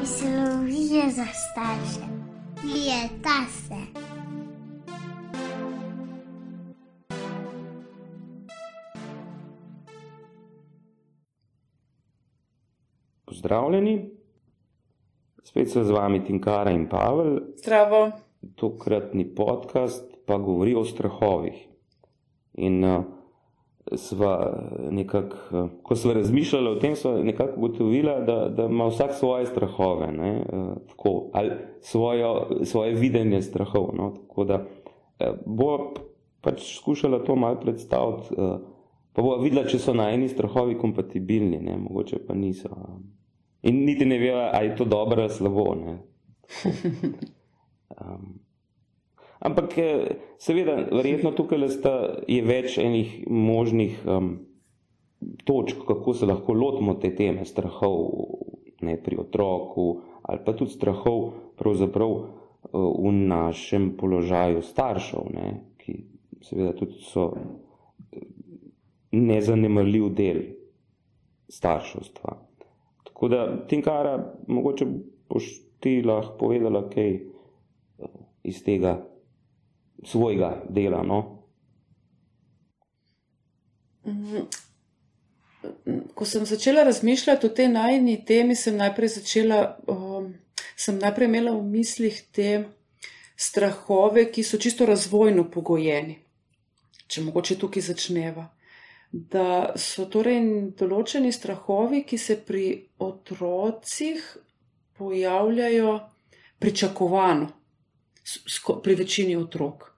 Mislijo za starše. Leta se. Pozdravljeni, spet so z vami Tinkara in Pavel. Zdravo. Tokratni podcast pa govori o strahovih. In uh, sva nekako, uh, ko sva razmišljala o tem, sva nekako ugotovila, da, da ima vsak svoje strahove, ne, uh, tako, ali svojo, svoje videnje strahov. No, tako da uh, bo pač skušala to malo predstaviti, pa bo videla, če so najni strahovi kompatibilni, ne, mogoče pa niso. In niti ne ve, ali je to dobro ali slabo. Ne. Um, Ampak, seveda, verjetno tukaj je več enih možnih um, točk, kako se lahko lotimo te teme strahov ne, pri otroku, ali pa tudi strahov pravzaprav uh, v našem položaju staršev, ne, ki seveda tudi so nezanemarljiv del starševstva. Tako da, Tinkara, mogoče boš ti lahko povedala kaj iz tega svojega dela. No? Mhm. Ko sem začela razmišljati o tej najni temi, sem najprej, začela, um, sem najprej imela v mislih te strahove, ki so čisto razvojno pogojeni. Če mogoče tukaj začneva. Da so torej določeni strahovi, ki se pri otrocih pojavljajo pričakovano pri večini otrok.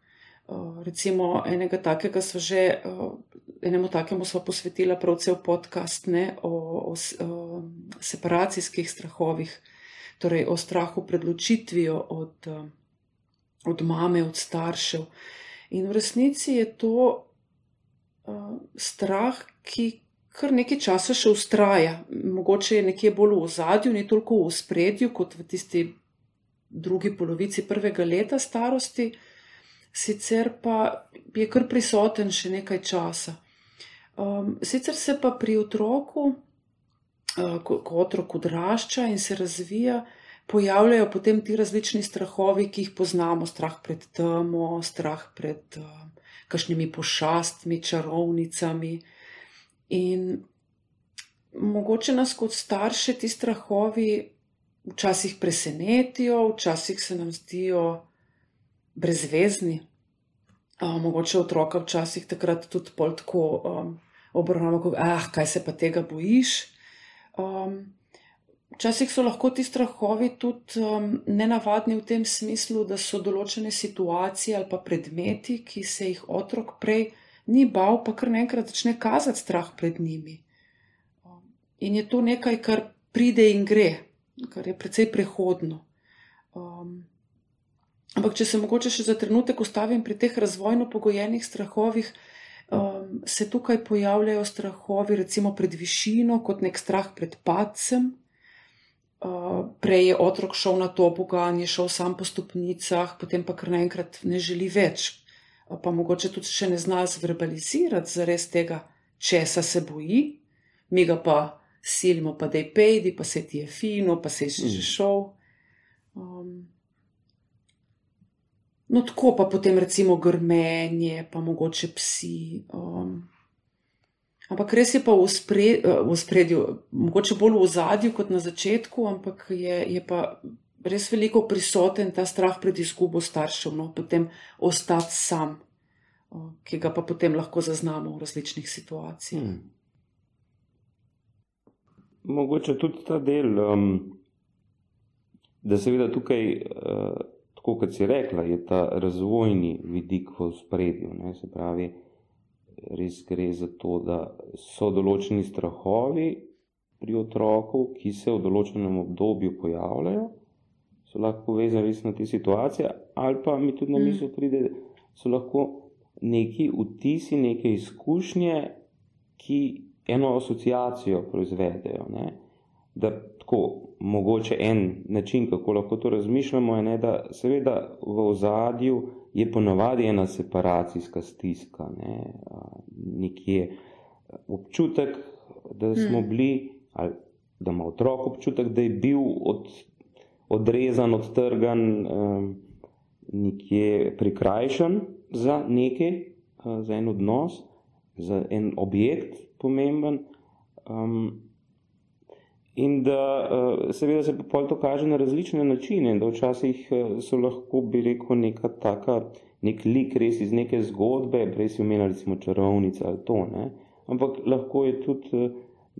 Uh, recimo, enega takega smo že, uh, enemu takemu smo posvetili prav cel podcast ne, o, o, o separacijskih strahovih, torej o strahu pred ločitvijo od, uh, od mame, od staršev. In v resnici je to strah, ki kar nekaj časa še ustraja. Mogoče je nekje bolj v ozadju, ni toliko v spredju kot v tisti drugi polovici prvega leta starosti, sicer pa je kar prisoten še nekaj časa. Um, sicer se pa pri otroku, uh, ko, ko otrok odrašča in se razvija, pojavljajo potem ti različni strahovi, ki jih poznamo: strah pred temo, strah pred uh, kakšnimi pošastmi, čarovnicami. In mogoče nas kot starše ti strahovi včasih presenetijo, včasih se nam zdijo brezvezni. Uh, mogoče otroka včasih takrat tudi pol tako um, obravnavamo, kot ah, kaj se pa tega bojiš. Um, včasih so lahko ti strahovi tudi um, nenavadni v tem smislu, da so določene situacije ali pa predmeti, ki se jih otrok prej ni bal, pa kar naenkrat začne kazati strah pred njimi. Um, in je to nekaj, kar pride in gre kar je precej prehodno. Um, ampak, če se mogoče še za trenutek ustavim pri teh razvojno pogojenih strahovih, um, se tukaj pojavljajo strahovi, recimo pred višino, kot nek strah pred padcem. Uh, prej je otrok šel na to pogajanje, šel sam po stopnicah, potem pa kar naenkrat ne želi več, pa mogoče tudi še ne zna zverbalizirati zares tega, česa se boji, mi ga pa silimo pa da je pejdi, pa se ti je fino, pa se je že šel. Um, no, tako pa potem recimo grmenje, pa mogoče psi. Um, ampak res je pa v, spred, v spredju, mogoče bolj v zadju kot na začetku, ampak je, je pa res veliko prisoten ta strah pred izgubo staršev, no, potem ostati sam, ki ga pa potem lahko zaznamo v različnih situacijah. Hmm mogoče tudi ta del, um, da seveda tukaj, uh, tako kot si rekla, je ta razvojni vidik v spredju. Ne, se pravi, res gre za to, da so določeni strahovi pri otroku, ki se v določenem obdobju pojavljajo, so lahko povezani res na te situacije, ali pa mi tudi na misel mm. pride, so lahko neki vtisi, neke izkušnje, ki eno asociacijo proizvedejo. Ne? Da tako, mogoče en način, kako lahko to razmišljamo, je, ne, da seveda v ozadju je ponovadi ena separacijska stiska, ne? nekje občutek, da smo hmm. bili, ali da ima otrok občutek, da je bil od odrezan, odtrgan, nekje prikrajšan za nekaj, za en odnos, za en objekt pomemben. Um, in da uh, seveda se pa to kaže na različne načine, da včasih uh, so lahko, bi rekel, neka taka, nek lik res iz neke zgodbe, prej si omenjali recimo čarovnica ali to, ne? ampak lahko je tudi, uh,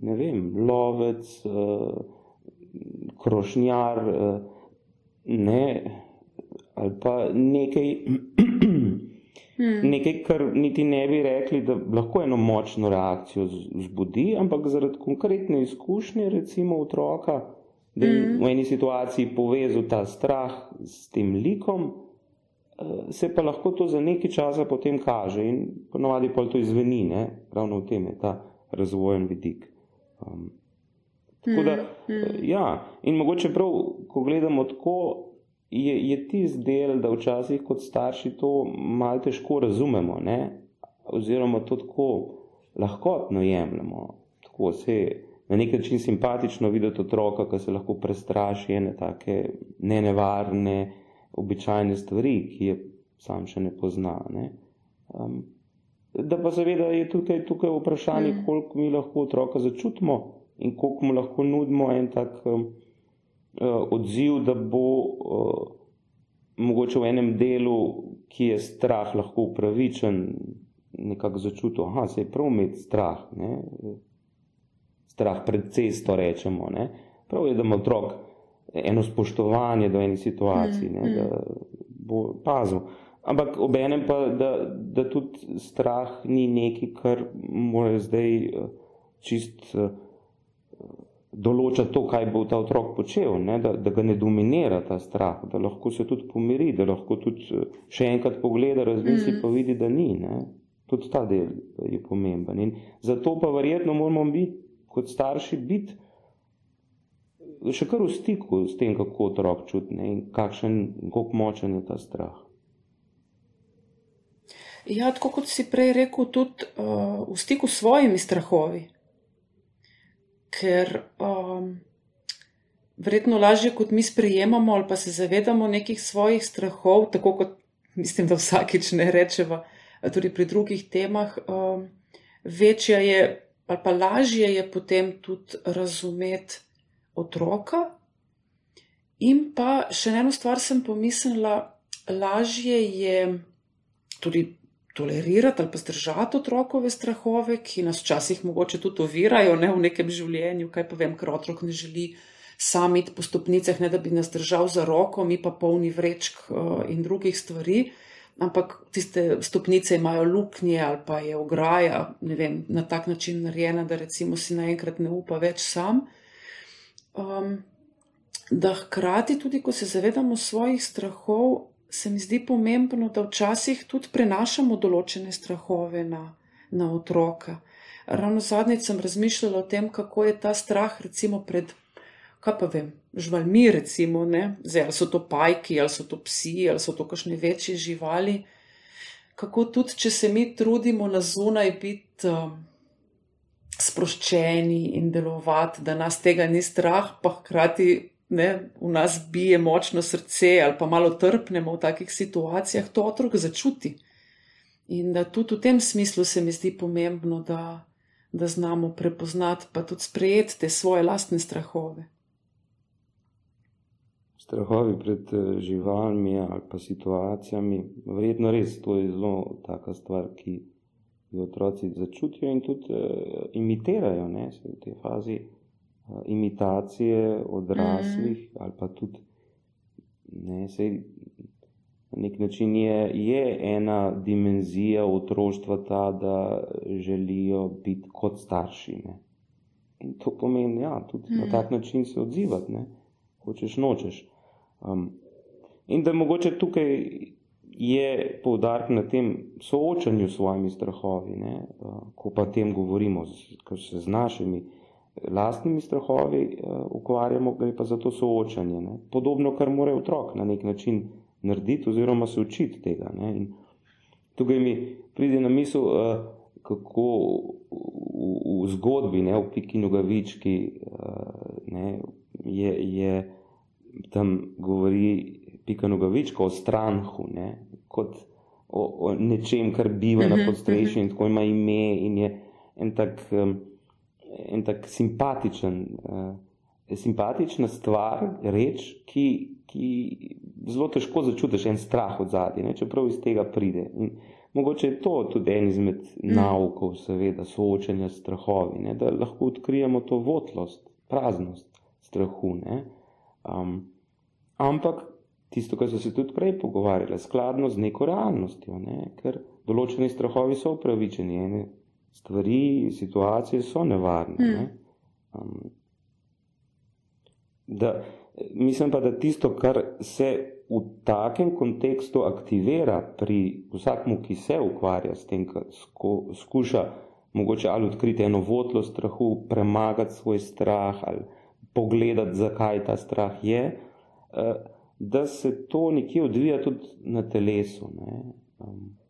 ne vem, lovec, krošnjar, ne, ali pa nekaj, hmm. nekaj, kar niti ne bi rekli, da lahko eno močno reakcijo zbudi, ampak zaradi konkretne izkušnje, recimo otroka, da je hmm. v eni situaciji povezal ta strah s tem likom, eh, se pa lahko to za nekaj časa potem kaže in ponovadi pa to izveni, ne? ravno v tem je ta razvojen vidik. Um, tako da, hmm. ja, in mogoče prav, ko gledamo tako, je, je tisti del, da včasih kot starši to malo težko razumemo, ne? oziroma to tako lahkotno jemljemo. Tako se na nek način simpatično videti otroka, ki se lahko prestraši ene take nenevarne, običajne stvari, ki je sam še ne pozna. Ne? Um, da pa seveda je tukaj, tukaj vprašanje, mm. koliko mi lahko otroka začutimo in koliko mu lahko nudimo en tak. Um, odziv, da bo uh, mogoče v enem delu, ki je strah, lahko upravičen, nekako začutil, da se je prav imeti strah. Ne? Strah pred cesto, rečemo. Ne? Prav je, da ima otrok eno spoštovanje do ene situacije, mm, mm. da bo pazil. Ampak ob enem pa, da, da tudi strah ni nekaj, kar mora zdaj uh, čist. Določa to, kaj bo ta otrok počel, ne? Da, da ga ne dominira ta strah, da lahko se tudi pomiri, da lahko tudi eh, še enkrat pogleda, razmisli, mm. pa vidi, da ni. Ne? Tudi ta del je pomemben. In zato pa verjetno moramo biti kot starši biti še kar v stiku s tem, kako otrok čuti in kakšen, koliko močen je ta strah. Ja, tako kot si prej rekel, tudi uh, v stiku s svojimi strahovi ker um, verjetno lažje kot mi sprejemamo ali pa se zavedamo nekih svojih strahov, tako kot mislim, da vsakič ne rečemo, tudi pri drugih temah, um, večja je ali pa lažje je potem tudi razumeti otroka. In pa še eno stvar sem pomislila, lažje je tudi tolerirati ali pa zdržati otrokove strahove, ki nas včasih mogoče tudi ovirajo ne, v nekem življenju. Kaj pa vem, ker otrok ne želi sam iti po stopnicah, ne da bi nas držal za roko, mi pa polni vrečk uh, in drugih stvari. Ampak tiste stopnice imajo luknje ali pa je ograja, ne vem, na tak način narejena, da recimo si naenkrat ne upa več sam. Um, da hkrati tudi, ko se zavedamo svojih strahov, se mi zdi pomembno, da včasih tudi prenašamo določene strahove na, na otroka. Ravno zadnjič sem razmišljala o tem, kako je ta strah, recimo, pred, kaj pa vem, živalmi, recimo, ne, zdaj ali so to pajki, ali so to psi, ali so to kakšne večje živali. Kako tudi, če se mi trudimo na zunaj biti um, sproščeni in delovati, da nas tega ni strah, pa hkrati ne, v nas bije močno srce ali pa malo trpnemo v takih situacijah, to otrok začuti. In da tudi v tem smislu se mi zdi pomembno, da, da znamo prepoznati, pa tudi sprejeti te svoje lastne strahove. Strahovi pred eh, živalmi ali pa situacijami, verjetno res to je zelo taka stvar, ki jo otroci začutijo in tudi uh, imitirajo ne, v tej fazi imitacije odraslih, mm. ali pa tudi ne, sej, na nek način je, je ena dimenzija otroštva ta, da želijo biti kot starši. Ne. In to pomeni, da ja, tudi mm. na tak način se odzivati, ne. hočeš, nočeš. Um, in da mogoče tukaj je poudarek na tem soočanju s svojimi strahovi, ne, uh, ko pa tem govorimo, ker se z našimi lastnimi strahovi uh, ukvarjamo, gre pa za to soočanje. Ne? Podobno, kar mora otrok na nek način narediti oziroma se učiti tega. Ne? In tukaj mi pride na misel, uh, kako v, v zgodbi, ne, v Piki Nogavički, uh, ne, je, je tam govori Pika Nogavička o stranhu, ne? kot o, o nečem, kar biva na podstrešju in tako ima ime in je en tak, um, en tak simpatičen, uh, simpatična stvar, reč, ki, ki zelo težko začutiš en strah od zadnje, čeprav iz tega pride. In mogoče je to tudi en izmed mm. naukov, seveda, soočanja s strahovi, ne? da lahko odkrijemo to votlost, praznost strahu. Um, ampak tisto, kar so se tudi prej pogovarjali, skladno z neko realnostjo, ne? ker določeni strahovi so upravičeni, ene stvari, situacije so nevarne. Mm. Ne? Um, da, mislim pa, da tisto, kar se v takem kontekstu aktivira pri vsakmu, ki se ukvarja s tem, kar skuša mogoče ali odkriti eno votlo strahu, premagati svoj strah ali pogledati, zakaj ta strah je, eh, da se to nekje odvija tudi na telesu. Ne? Um,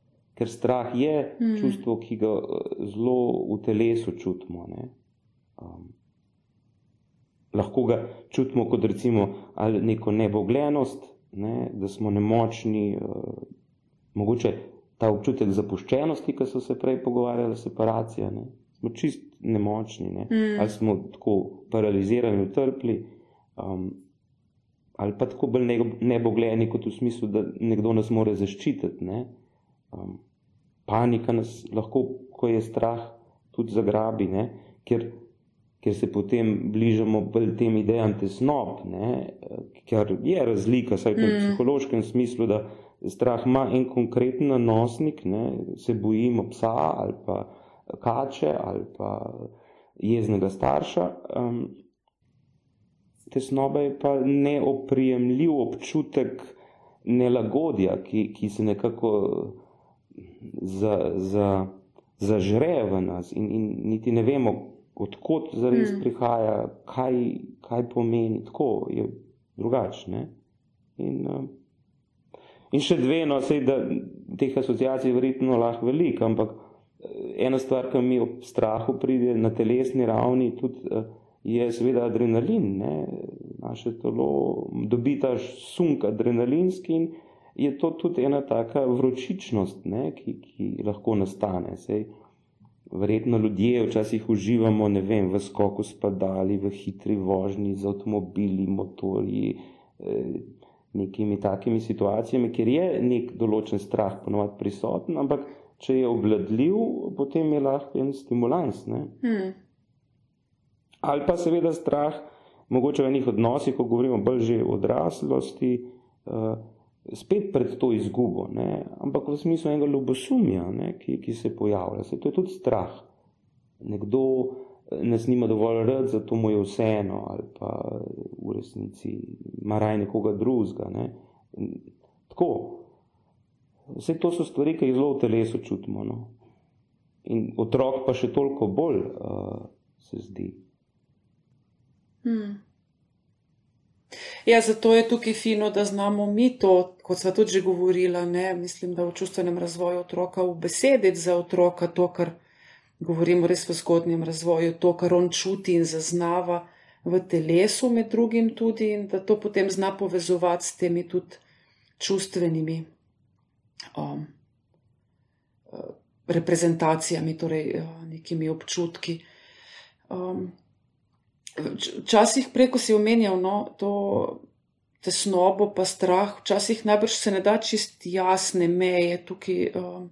ker strah je hmm. čustvo, ki ga eh, zelo v telesu čutimo. Ne? Um, lahko ga čutimo kot recimo neko nebogljenost, ne, da smo nemočni, uh, mogoče ta občutek zapuščenosti, ki so se prej pogovarjali, separacija, ne, smo čist nemočni, ne, mm. ali smo tako paralizirani, utrpli, um, ali pa tako bolj nebogljeni, kot v smislu, da nekdo nas more zaščititi. Ne. Um, panika nas lahko, ko je strah, tudi zagrabi, ne, ker ker se potem bližamo bolj tem idejam tesnob, ne? ker je razlika, saj v mm. psihološkem smislu, da strah ima en konkreten nanosnik, ne? se bojimo psa ali pa kače ali pa jeznega starša. Um, tesnoba je pa neoprijemljiv občutek nelagodja, ki, ki se nekako za, za, zažre v nas in, in niti ne vemo, odkot zares mm. prihaja, kaj, kaj pomeni, tako je drugačne. In, uh, in še dve, no, sej, da teh asociacij verjetno lahko veliko, ampak eh, ena stvar, ki mi ob strahu pride na telesni ravni, tudi uh, je seveda adrenalin. Ne? Naše telo dobi ta sunk adrenalinski in je to tudi ena taka vročičnost, ne? Ki, ki lahko nastane. Sej, Verjetno ljudje včasih uživamo vem, v skoku spadali, v hitri vožnji z avtomobili, motorji, eh, nekimi takimi situacijami, kjer je nek določen strah ponovadi prisoten, ampak če je obladljiv, potem je lahko en stimulans. Hmm. Ali pa seveda strah, mogoče v enih odnosih, ko govorimo bolj že o odraslosti, eh, spet pred to izgubo, ne? ampak v smislu enega ljubosumja, ne? ki, ki se pojavlja. Se to je tudi strah. Nekdo eh, nas nima dovolj rad, zato mu je vseeno, ali pa v resnici ima raj nekoga drugega. Ne? Tako. Vse to so stvari, ki jih zelo v telesu čutimo. No? In otrok pa še toliko bolj uh, se zdi. Hmm. Ja, zato je tukaj fino, da znamo mi to, kot smo tudi že govorili, ne mislim, da v čustvenem razvoju otroka v besedi za otroka to, kar govorimo res v zgodnjem razvoju, to, kar on čuti in zaznava v telesu, med drugim tudi, in da to potem zna povezovati s temi tudi čustvenimi um, reprezentacijami, torej uh, nekimi občutki. Um, Včasih preko si omenjal no, to tesnobo, pa strah, včasih najbrž se ne da čist jasne meje tukaj um,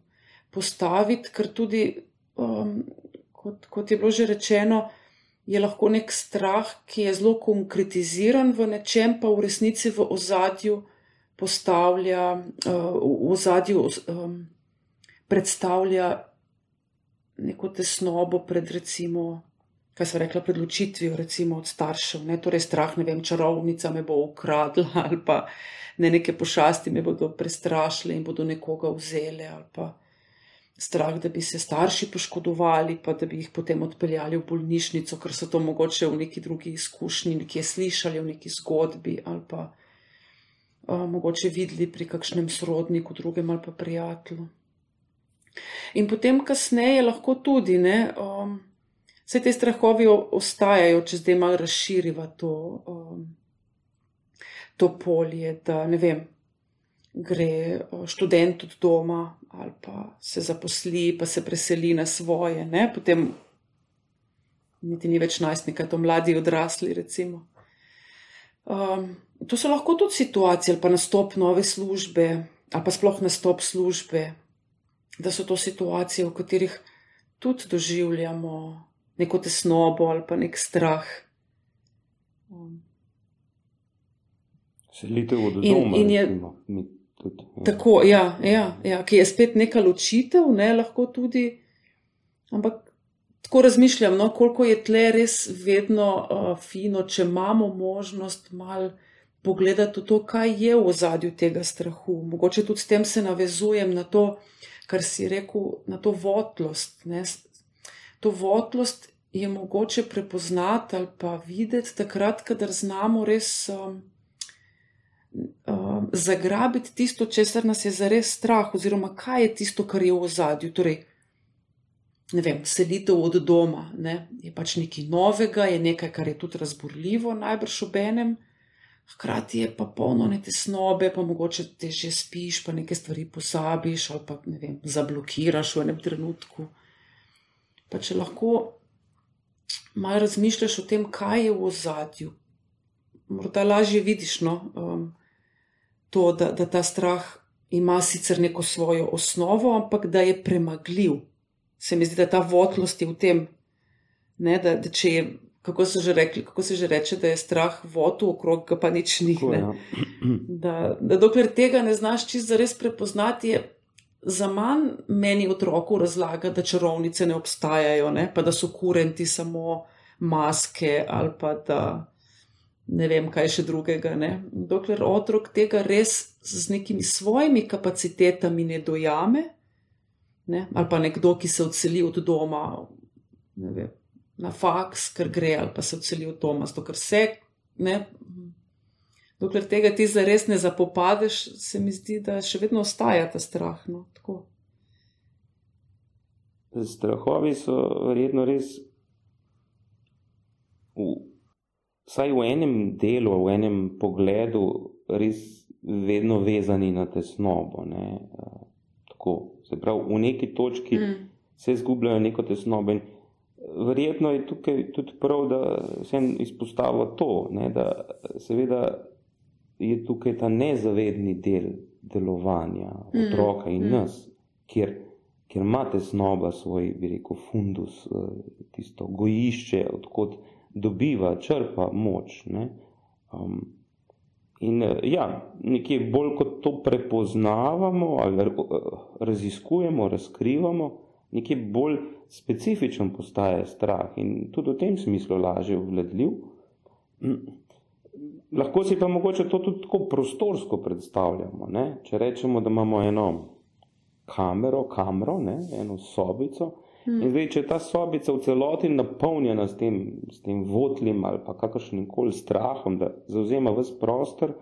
postaviti, ker tudi, um, kot, kot je bilo že rečeno, je lahko nek strah, ki je zelo konkretiziran v nečem, pa v resnici v ozadju postavlja, uh, v ozadju um, predstavlja neko tesnobo pred recimo kaj se rekla, pred ločitvijo, recimo od staršev, ne torej strah, ne vem, čarovnica me bo ukradla ali pa ne neke pošasti me bodo prestrašile in bodo nekoga vzele ali pa strah, da bi se starši poškodovali, pa da bi jih potem odpeljali v bolnišnico, ker so to mogoče v neki drugi izkušnji, nekje slišali v neki zgodbi ali pa a, mogoče videli pri kakšnem srodniku, drugem ali pa prijatelju. In potem kasneje lahko tudi, ne, um, vse te strahovi ostajajo, če zdaj malo razširiva to, um, to polje, da ne vem, gre študent od doma ali pa se zaposli, pa se preseli na svoje, ne? potem niti ni več najstnika, to mladi odrasli, recimo. Um, to so lahko tudi situacije, ali pa nastop nove službe, ali pa sploh nastop službe, da so to situacije, v katerih tudi doživljamo neko tesnobo ali pa nek strah. Um, Selitev od doma. In, in je, tudi, ja. Tako, ja, ja, ja, ki je spet neka ločitev, ne lahko tudi. Ampak tako razmišljam, no, koliko je tle res vedno uh, fino, če imamo možnost mal pogledati v to, kaj je v ozadju tega strahu. Mogoče tudi s tem se navezujem na to, kar si rekel, na to votlost. Ne. To votlost je mogoče prepoznati ali pa videti takrat, kadar znamo res. Um, uh, zagrabiti tisto, česar nas je zares strah, oziroma kaj je tisto, kar je v ozadju. Torej, ne vem, selitev od doma ne? je pač nekaj novega, je nekaj, kar je tudi razburljivo, najbrž ob enem. Hkrati je pa polno neke snobe, pa mogoče te že spiš, pa nekaj stvari posabiš ali pa ne vem, zablokiraš v enem trenutku. Pa če lahko malo razmišljaš o tem, kaj je v ozadju, morda lažje vidiš, no, um, to, da, da ta strah ima sicer neko svojo osnovo, ampak da je premagljiv. Se mi zdi, da ta votlost je v tem, ne, da, da če je, kako se, že rekli, kako se že reče, da je strah votu okrog, ga pa nič ni. Tako, ja. da, da dokler tega ne znaš čist zares prepoznati, je za manj meni otroku razlaga, da čarovnice ne obstajajo, ne, pa da so kurenti samo maske ali pa da ne vem, kaj še drugega. Ne? Dokler otrok tega res z nekimi svojimi kapacitetami ne dojame, ne? ali pa nekdo, ki se odseli od doma vem, na faks, ker gre, ali pa se odseli od doma, zato ker se. Ne? Dokler tega ti zares ne zapopadeš, se mi zdi, da še vedno ostaja ta strah. No? Strahovi so verjetno res v vsaj v enem delu, v enem pogledu, res vedno vezani na tesnobo. Ne? Tako, se pravi, v neki točki mm. se izgubljajo neko tesnobo. In verjetno je tukaj tudi prav, da se izpostavlja to, ne? da seveda je tukaj ta nezavedni del delovanja mm. otroka in mm. nas, kjer, kjer ima tesnoba svoj, bi rekel, fundus, tisto gojišče, odkot dobiva, črpa moč. Ne? Um, in eh, ja, nekje bolj kot to prepoznavamo ali eh, raziskujemo, razkrivamo, nekje bolj specifičen postaje strah in tudi v tem smislu lažje vladljiv. Lahko si pa mogoče to tudi tako prostorsko predstavljamo. Ne? Če rečemo, da imamo eno kamero, kamero, ne? eno sobico, Hmm. In zdaj, če je ta sobica v celoti napolnjena s tem, s tem votlim ali pa kakršnim koli strahom, da zauzema vse prostor,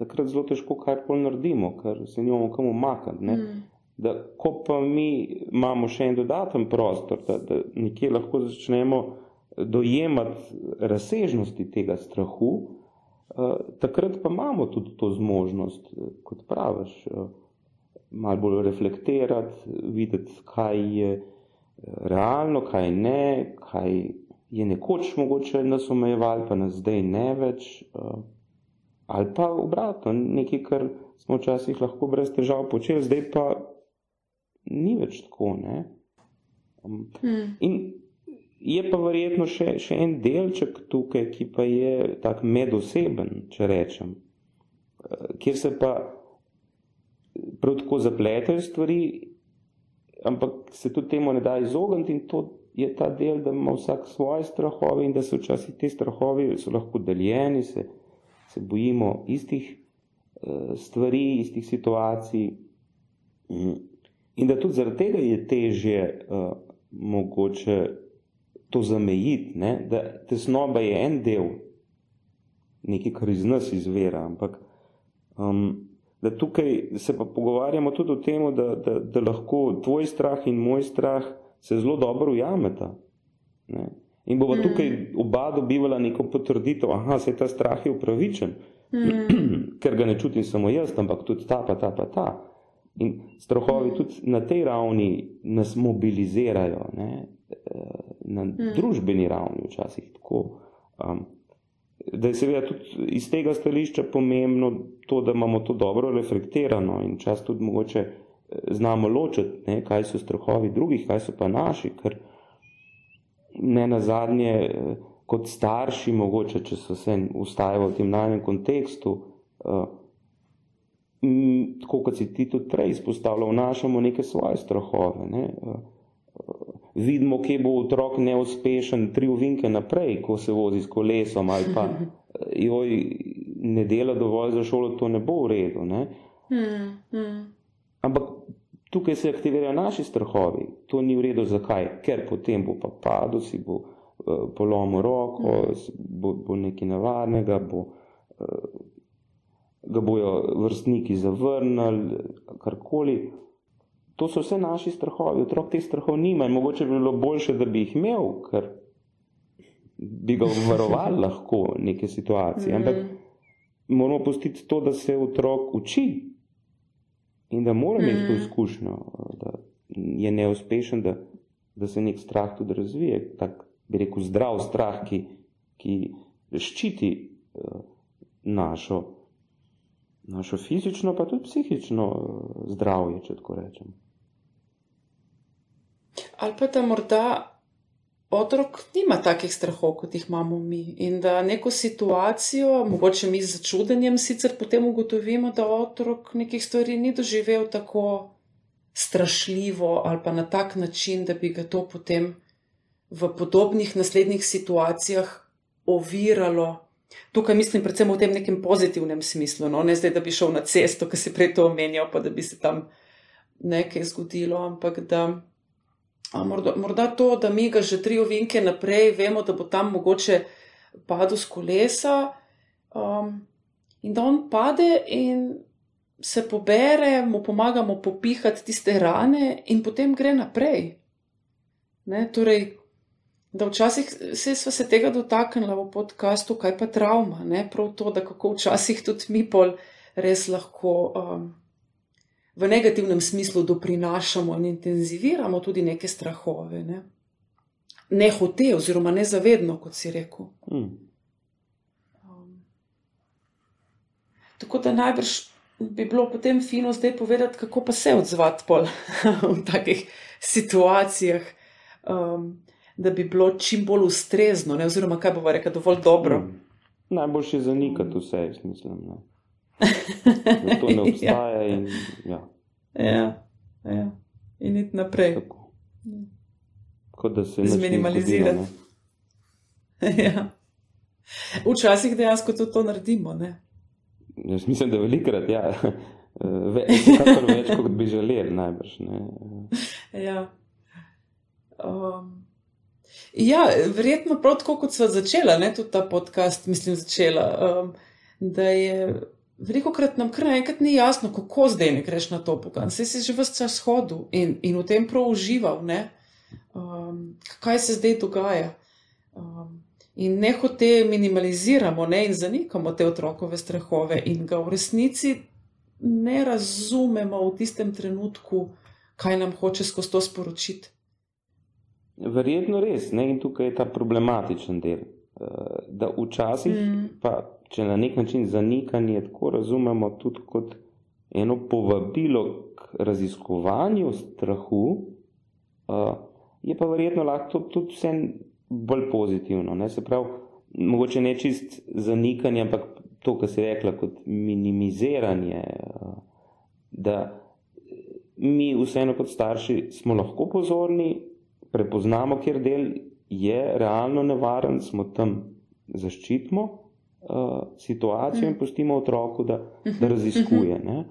takrat zelo težko karkoli naredimo, ker se nimamo kam umakniti. Hmm. Da, ko pa mi imamo še en dodaten prostor, da, da nekje lahko začnemo dojemati razsežnosti tega strahu, takrat pa imamo tudi to zmožnost, kot praviš, uh, malo bolj reflektirati, videti, kaj je realno, kaj ne, kaj je nekoč mogoče nas omejevalo, pa nas zdaj ne več, ali pa obratno, nekaj, kar smo včasih lahko brez težav počeli, zdaj pa ni več tako. Um, hmm. In je pa verjetno še, še en delček tukaj, ki pa je tak medoseben, če rečem, uh, kjer se pa prav tako zapletajo stvari ampak se tudi temu ne da izogniti in to je ta del, da ima vsak svoje strahove in da so včasih te strahovi lahko deljeni, se, se bojimo istih uh, stvari, istih situacij mm. in da tudi zaradi tega je težje uh, mogoče to zamejiti, ne? da tesnoba je en del, nekaj, kar iz nas izvera, ampak um, da tukaj se pa pogovarjamo tudi o tem, da, da, da lahko tvoj strah in moj strah se zelo dobro ujameta. Ne? In bova mm. tukaj oba dobivala neko potrditev, aha, se ta strah je upravičen, mm. ker ga ne čutim samo jaz, ampak tudi ta, pa ta, pa ta. In strahovi mm. tudi na tej ravni nas mobilizirajo, ne? Na mm. družbeni ravni, včasih tako. Um, da je seveda tudi iz tega stališča pomembno to, da imamo to dobro reflektirano in čas tudi mogoče eh, znamo ločiti, ne, kaj so strahovi drugih, kaj so pa naši, ker ne na zadnje eh, kot starši mogoče, če so se ustajali v tem najnem kontekstu, uh, tako kot si ti tudi prej izpostavljal, vnašamo neke svoje strahove. Ne? Uh, vidimo, kje bo otrok neuspešen tri uvinke naprej, ko se vozi s kolesom ali pa joj ne dela dovolj za šolo, to ne bo v redu. Ne? Hmm, hmm. Ampak tukaj se aktivirajo naši strahovi. To ni v redu, zakaj? Ker potem bo pa padel, si bo Eh, polomil roko, bo, bo nekaj nevarnega, bo, eh, ga bojo vrstniki zavrnili, karkoli. To so vse naši strahovi. Otrok teh strahov nima in mogoče bi bilo boljše, da bi jih imel, ker bi ga varoval lahko neke situacije. Ampak mm. moramo pustiti to, da se otrok uči in da mora imeti to mm. izkušnjo, da je neuspešen, da, da se nek strah tudi razvije. Tak, bi rekel, zdrav strah, ki, ki ščiti uh, našo, našo fizično, pa tudi psihično uh, zdravje, če tako rečem. Ali pa da morda otrok nima takih strahov, kot jih imamo mi, in da neko situacijo, mogoče mi z začudenjem sicer potem ugotovimo, da otrok nekih stvari ni doživel tako strašljivo ali pa na tak način, da bi ga to potem v podobnih naslednjih situacijah oviralo. Tukaj mislim predvsem v tem nekem pozitivnem smislu, no? ne zdaj, da bi šel na cesto, ki si prej to omenjal, pa da bi se tam nekaj zgodilo, ampak da morda, morda to, da mi ga že tri ovinke naprej vemo, da bo tam mogoče padel z kolesa um, in da on pade in se pobere, mu pomagamo popihati tiste rane in potem gre naprej. Ne? Torej, da včasih se smo se tega dotaknili v podkastu, kaj pa travma, ne? prav to, da kako včasih tudi mi pol res lahko um, v negativnem smislu doprinašamo in intenziviramo tudi neke strahove. Ne, ne hote, oziroma nezavedno, kot si rekel. Hmm. Um, tako da najbrž bi bilo potem fino zdaj povedati, kako pa se odzvati pol v takih situacijah. Um, da bi bilo čim bolj ustrezno, ne? oziroma kaj bomo rekli, dovolj dobro. Hmm. Najboljše je zanikati vse, jaz mislim. Ne? Da to ne ja. obstaja. in, ja. Ja, ja. in iti naprej. Tako. Kot da se zminimalizirati. ja. Včasih dejansko tudi to naredimo. Ne? Jaz mislim, da velikrat, ja. več, več kot bi želeli, najbrž. ja. Um, Ja, verjetno prav tako, kot smo začela, ne, tudi ta podcast, mislim, začela, um, da je veliko krat nam kar naenkrat ni jasno, kako zdaj ne greš na to pogan. Saj si že vse čas hodil in, in v tem prav užival, ne, um, kaj se zdaj dogaja. Um, in ne hote minimaliziramo ne, in zanikamo te otrokove strahove in ga v resnici ne razumemo v tistem trenutku, kaj nam hoče skozi to sporočiti. Verjetno res, ne? in tukaj je ta problematičen del. Eh, da včasih, mm. pa če na nek način zanikanje tako razumemo tudi kot eno povabilo k raziskovanju strahu, eh, je pa verjetno lahko tudi vse bolj pozitivno. Ne? Se pravi, mogoče ne čist zanikanje, ampak to, kar je rekla, kot minimiziranje. Eh, da mi, vseeno kot starši, smo lahko pozorni prepoznamo, kjer del je realno nevaren, smo tam zaščitimo uh, situacijo in mm. pustimo otroku, da, da mhm. raziskuje. Ne?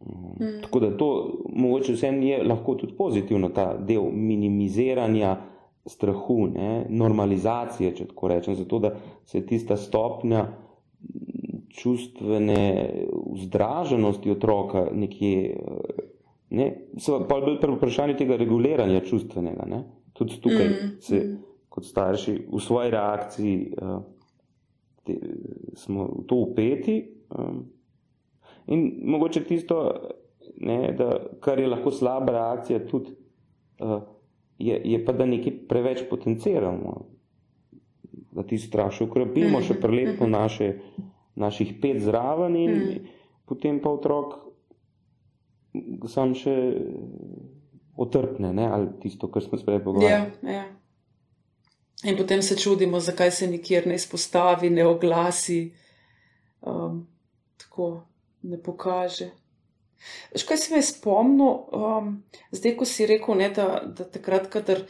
Um, tako da to mogoče vsem je lahko tudi pozitivno, ta del minimiziranja strahu, ne? normalizacije, če tako rečem, zato da se tista stopnja čustvene vzdraženosti otroka nekje uh, Ne? Pa bolj pri vprašanju tega reguliranja čustvenega. Ne? Tudi tukaj mm, se mm. kot starši v svoji reakciji uh, te, smo v to upeti. Um, in mogoče tisto, ne, da, kar je lahko slaba reakcija, tudi, uh, je, je pa, da nekaj preveč potenciramo, da ti strašno ukrepimo, še prelepimo mhm. naše, naših pet zraven in mm potem pa otrok sam še otrpne, ne, ali tisto, kar smo se prej pogovarjali. Ja, ja. In potem se čudimo, zakaj se nikjer ne izpostavi, ne oglasi, um, tako ne pokaže. Škaj se me spomnil, um, zdaj, ko si rekel, ne, da, da takrat, kadar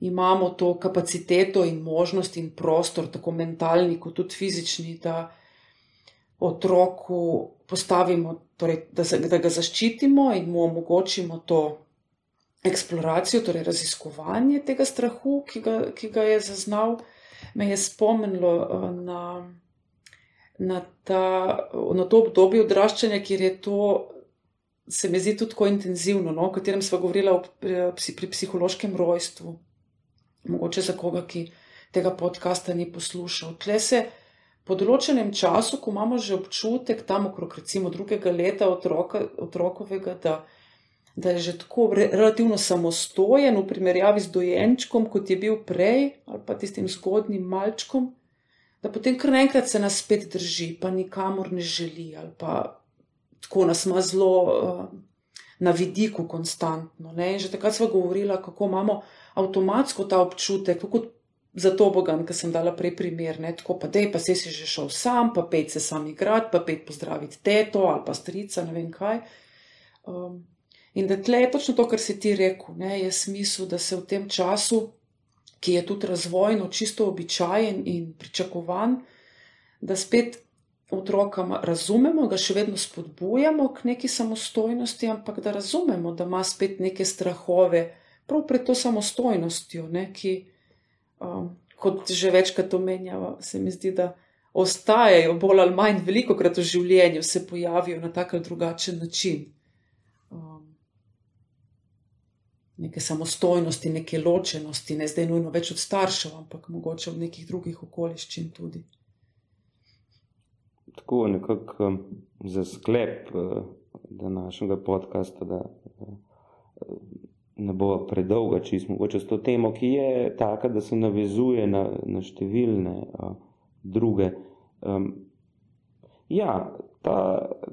imamo to kapaciteto in možnost in prostor, tako mentalni, kot tudi fizični, da otroku postavimo, torej, da, da ga zaščitimo in mu omogočimo to eksploracijo, torej raziskovanje tega strahu, ki ga, ki ga je zaznal, me je spomnilo uh, na, na, ta, na to obdobje odraščanja, kjer je to, se mi zdi, tudi tako intenzivno, no, o katerem smo govorili pri, pri psihološkem rojstvu. Mogoče za koga, ki tega podcasta ni poslušal. Tle se po določenem času, ko imamo že občutek, tam okrog recimo drugega leta otroka, otrokovega, da da je že tako re, relativno samostojen v primerjavi z dojenčkom, kot je bil prej, ali pa tistim zgodnim malčkom, da potem kar naenkrat se nas spet drži, pa nikamor ne želi, ali pa tako nas ima zelo uh, na vidiku, konstantno. Ne? In že takrat smo govorili, kako imamo avtomatsko ta občutek, kot za to bogan, ki sem dala prej primer, ne? tako pa dej, pa se si že šel sam, pa pej se sam igrati, pa pej pozdraviti teto ali pa strica, ne vem kaj. Um, In da tle je točno to, kar si ti rekel, ne, je smisel, da se v tem času, ki je tudi razvojno, čisto običajen in pričakovan, da spet otrokam razumemo, ga še vedno spodbujamo k neki samostojnosti, ampak da razumemo, da ima spet neke strahove, prav pred to samostojnostjo, ne, ki, um, kot že večkrat omenjava, se mi zdi, da ostajajo bolj ali manj veliko krat v življenju, se pojavijo na tak ali drugačen način. Neke samostojnosti, neke ločenosti, ne zdaj nujno več od staršev, ampak mogoče v nekih drugih okoliščin tudi. Tako nekako um, za sklep uh, današnjega podcasta, da uh, ne bo predolga, če smo mogoče s to temo, ki je taka, da se navezuje na, na številne uh, druge. Um, ja, ta,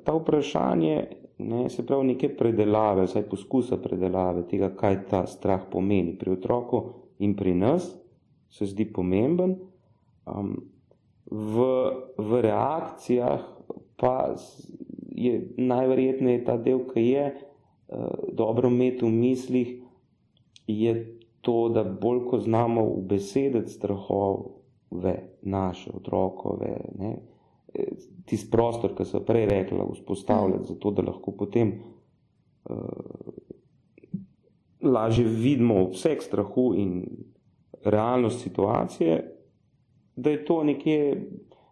ta vprašanje ne, se pravi neke predelave, vsaj poskusa predelave tega, kaj ta strah pomeni pri otroku in pri nas, se zdi pomemben. Um, v, v reakcijah pa je najverjetneje ta del, ki je uh, dobro imeti v mislih, je to, da bolj ko znamo v besedec strahove naše otrokove, ne, tisti prostor, ki so prej rekla, vzpostavljati, mm. zato da lahko potem uh, lažje vidimo obseg strahu in realnost situacije, da je to nekje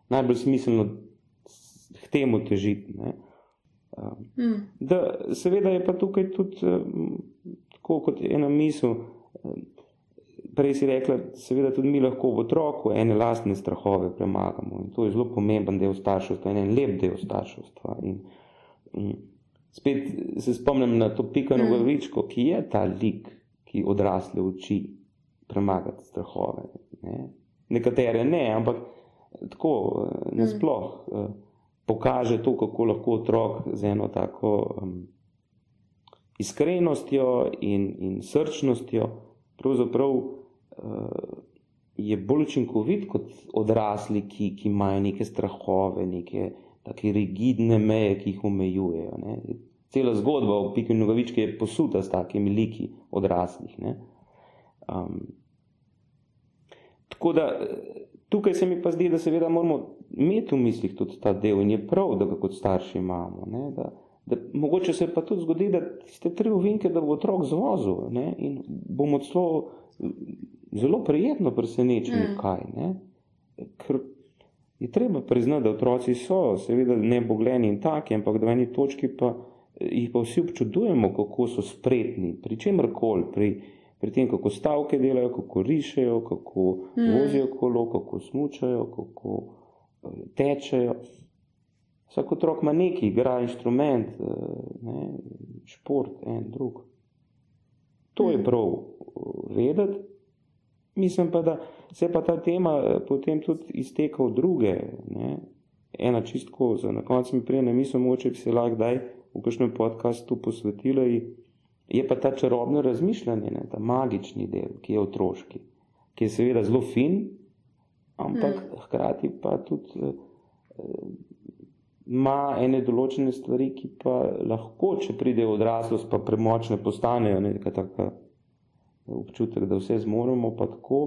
najbolj smiselno k temu težiti. Ne? Mm. Da, seveda je pa tukaj tudi uh, tako kot ena misel. Uh, prej si rekla, seveda tudi mi lahko v otroku ene lastne strahove premagamo in to je zelo pomemben del starševstva in en lep del starševstva. In, in spet se spomnim na to pikano mm. vrvičko, ki je ta lik, ki odrasle uči premagati strahove. Ne? Nekatere ne, ampak tako mm. nasploh mm. pokaže to, kako lahko otrok z eno tako um, iskrenostjo in, in srčnostjo pravzaprav je bolj učinkovit kot odrasli, ki, ki imajo neke strahove, neke tako rigidne meje, ki jih omejujejo. Ne. Cela zgodba o Piki Nogavički je posuta s takimi liki odraslih. Um, tako da tukaj se mi pa zdi, da seveda moramo imeti v mislih tudi ta del in je prav, da ga kot starši imamo. Ne, da, da mogoče se pa tudi zgodi, da ste tri uvinke, da bo otrok zvozil ne, in bomo celo zelo prijetno presenečen, mm. kaj. Ne? Ker je treba priznati, da otroci so, seveda, ne bogljeni in taki, ampak da v eni točki pa jih pa vsi občudujemo, kako so spretni, pri čemer koli, pri, pri tem, kako stavke delajo, kako rišejo, kako mm. vozijo kolo, kako smučajo, kako tečejo. Vsak otrok ima neki, igra inštrument, ne, šport, en drug. To je prav vedeti. Mislim pa, da se pa ta tema potem tudi izteka v druge. Ne. Ena čistko, za na koncu mi prije ne mislim, moče bi se lahko daj v kakšnem podkastu posvetila. Je pa ta čarobno razmišljanje, ne, ta magični del, ki je otroški, ki je seveda zelo fin, ampak hmm. hkrati pa tudi eh, ima ene določene stvari, ki pa lahko, če pride v odraslost, pa premočne postanejo, nekaj taka občutek, da vse zmoremo, pa tako,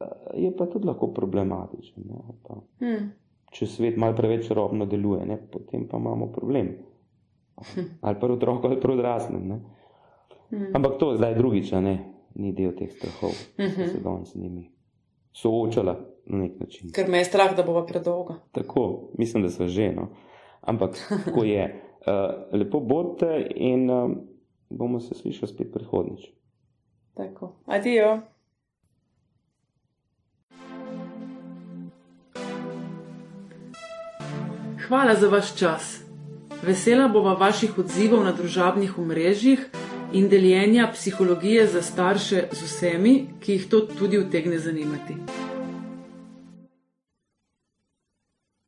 eh, je pa tudi lahko problematičen. Ne, pa, hmm. Če svet malo preveč robno deluje, ne, potem pa imamo problem. Ali pa otrok, ali pa odraslim. Hmm. Ampak to zdaj drugič, ne, ni del teh strahov, ki hmm. se danes z njimi soočala na nek način. Ker me je strah, da bova predolga. Tako, mislim, da so že. No. Ampak tako je. Uh, lepo bodite in uh, bomo se slišali spet prihodnič. Tako, adijo. Hvala za vaš čas. Vesela bova vaših odzivov na družabnih omrežjih in deljenja psihologije za starše z vsemi, ki jih to tudi utegne zanimati.